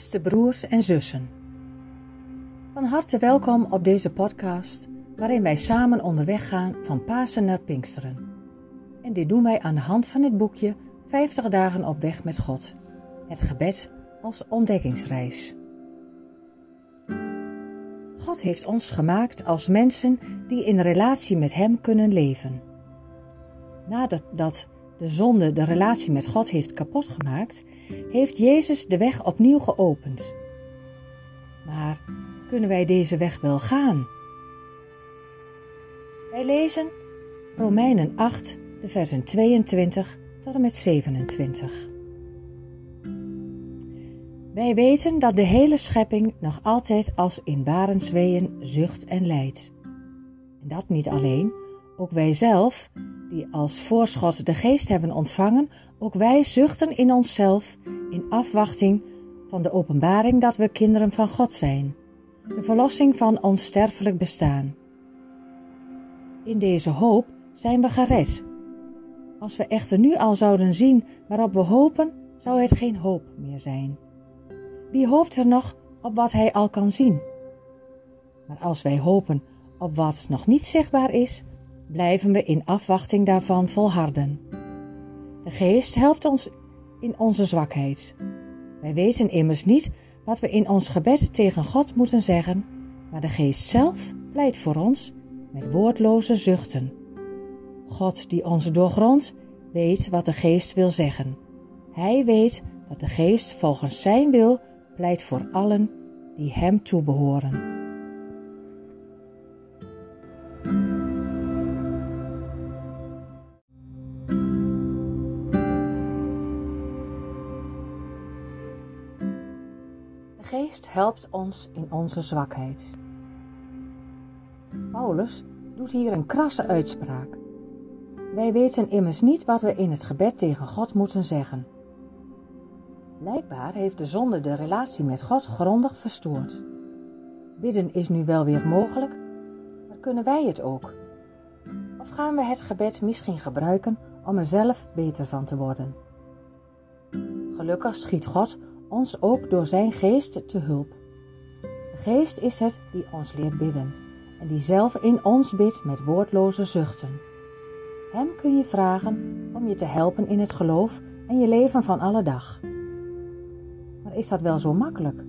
Beste broers en zussen, van harte welkom op deze podcast waarin wij samen onderweg gaan van Pasen naar Pinksteren. En dit doen wij aan de hand van het boekje 50 dagen op weg met God, het gebed als ontdekkingsreis. God heeft ons gemaakt als mensen die in relatie met Hem kunnen leven. Nadat dat de zonde de relatie met God heeft kapot gemaakt, heeft Jezus de weg opnieuw geopend. Maar kunnen wij deze weg wel gaan? Wij lezen Romeinen 8, de versen 22 tot en met 27. Wij weten dat de hele schepping nog altijd als in barensweeën zucht en lijdt. En dat niet alleen, ook wij zelf, die als voorschot de geest hebben ontvangen, ook wij zuchten in onszelf in afwachting van de openbaring dat we kinderen van God zijn, de verlossing van ons sterfelijk bestaan. In deze hoop zijn we gered. Als we echter nu al zouden zien waarop we hopen, zou het geen hoop meer zijn. Wie hoopt er nog op wat hij al kan zien? Maar als wij hopen op wat nog niet zichtbaar is, blijven we in afwachting daarvan volharden. De geest helpt ons in onze zwakheid. Wij weten immers niet wat we in ons gebed tegen God moeten zeggen, maar de geest zelf pleit voor ons met woordloze zuchten. God die ons doorgrondt, weet wat de geest wil zeggen. Hij weet dat de geest volgens zijn wil pleit voor allen die hem toebehoren. Geest helpt ons in onze zwakheid. Paulus doet hier een krasse uitspraak. Wij weten immers niet wat we in het gebed tegen God moeten zeggen. Blijkbaar heeft de zonde de relatie met God grondig verstoord. Bidden is nu wel weer mogelijk, maar kunnen wij het ook? Of gaan we het gebed misschien gebruiken om er zelf beter van te worden? Gelukkig schiet God ons ook door zijn geest te hulp. De geest is het die ons leert bidden en die zelf in ons bidt met woordloze zuchten. Hem kun je vragen om je te helpen in het geloof en je leven van alle dag. Maar is dat wel zo makkelijk?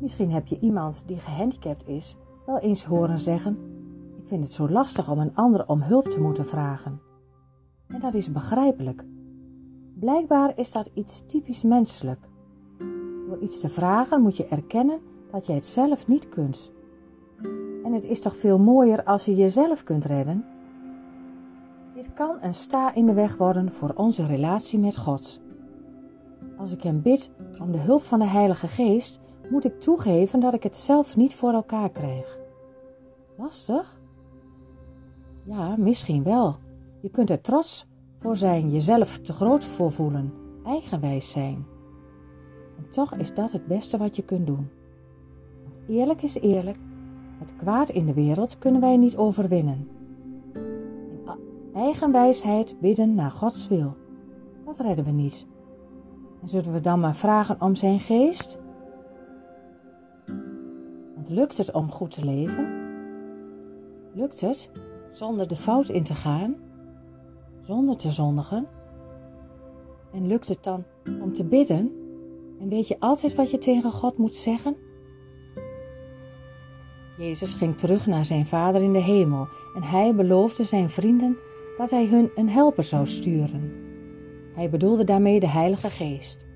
Misschien heb je iemand die gehandicapt is wel eens horen zeggen: Ik vind het zo lastig om een ander om hulp te moeten vragen. En dat is begrijpelijk. Blijkbaar is dat iets typisch menselijk. Door iets te vragen moet je erkennen dat je het zelf niet kunt. En het is toch veel mooier als je jezelf kunt redden? Dit kan een sta in de weg worden voor onze relatie met God. Als ik hem bid om de hulp van de Heilige Geest, moet ik toegeven dat ik het zelf niet voor elkaar krijg. Lastig? Ja, misschien wel. Je kunt er trots voor zijn, jezelf te groot voor voelen, eigenwijs zijn. En toch is dat het beste wat je kunt doen. Want eerlijk is eerlijk, het kwaad in de wereld kunnen wij niet overwinnen. In eigenwijsheid bidden naar Gods wil, dat redden we niet. En zullen we dan maar vragen om zijn geest? Want lukt het om goed te leven? Lukt het zonder de fout in te gaan? Zonder te zondigen? En lukt het dan om te bidden? En weet je altijd wat je tegen God moet zeggen? Jezus ging terug naar zijn Vader in de hemel en hij beloofde zijn vrienden dat hij hun een helper zou sturen. Hij bedoelde daarmee de Heilige Geest.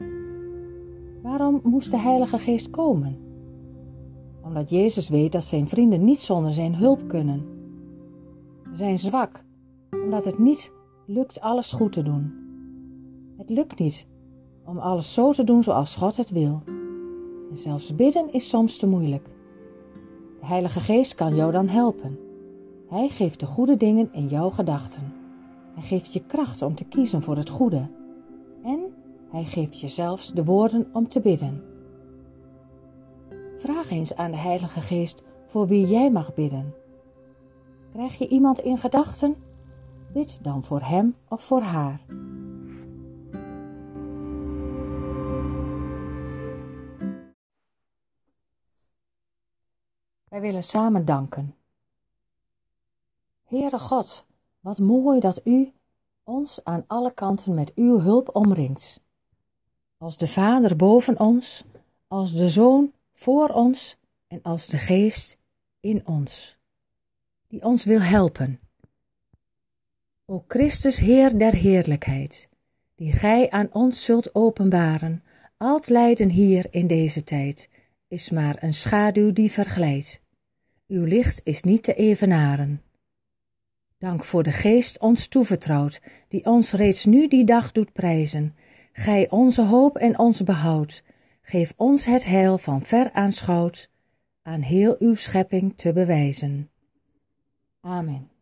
Waarom moest de Heilige Geest komen? Omdat Jezus weet dat zijn vrienden niet zonder zijn hulp kunnen. Ze zijn zwak, omdat het niet lukt alles goed te doen. Het lukt niet om alles zo te doen zoals God het wil. En zelfs bidden is soms te moeilijk. De Heilige Geest kan jou dan helpen. Hij geeft de goede dingen in jouw gedachten. Hij geeft je kracht om te kiezen voor het goede. En hij geeft je zelfs de woorden om te bidden. Vraag eens aan de Heilige Geest voor wie jij mag bidden. Krijg je iemand in gedachten? dit dan voor hem of voor haar. Wij willen samen danken. Heere God, wat mooi dat U ons aan alle kanten met Uw hulp omringt. Als de Vader boven ons, als de Zoon voor ons en als de Geest in ons, die ons wil helpen. O Christus, Heer der heerlijkheid, die Gij aan ons zult openbaren, al het lijden hier in deze tijd is maar een schaduw die verglijdt. Uw licht is niet te evenaren. Dank voor de geest ons toevertrouwd, die ons reeds nu die dag doet prijzen. Gij onze hoop en ons behoud. Geef ons het heil van ver aanschouwd, aan heel uw schepping te bewijzen. Amen.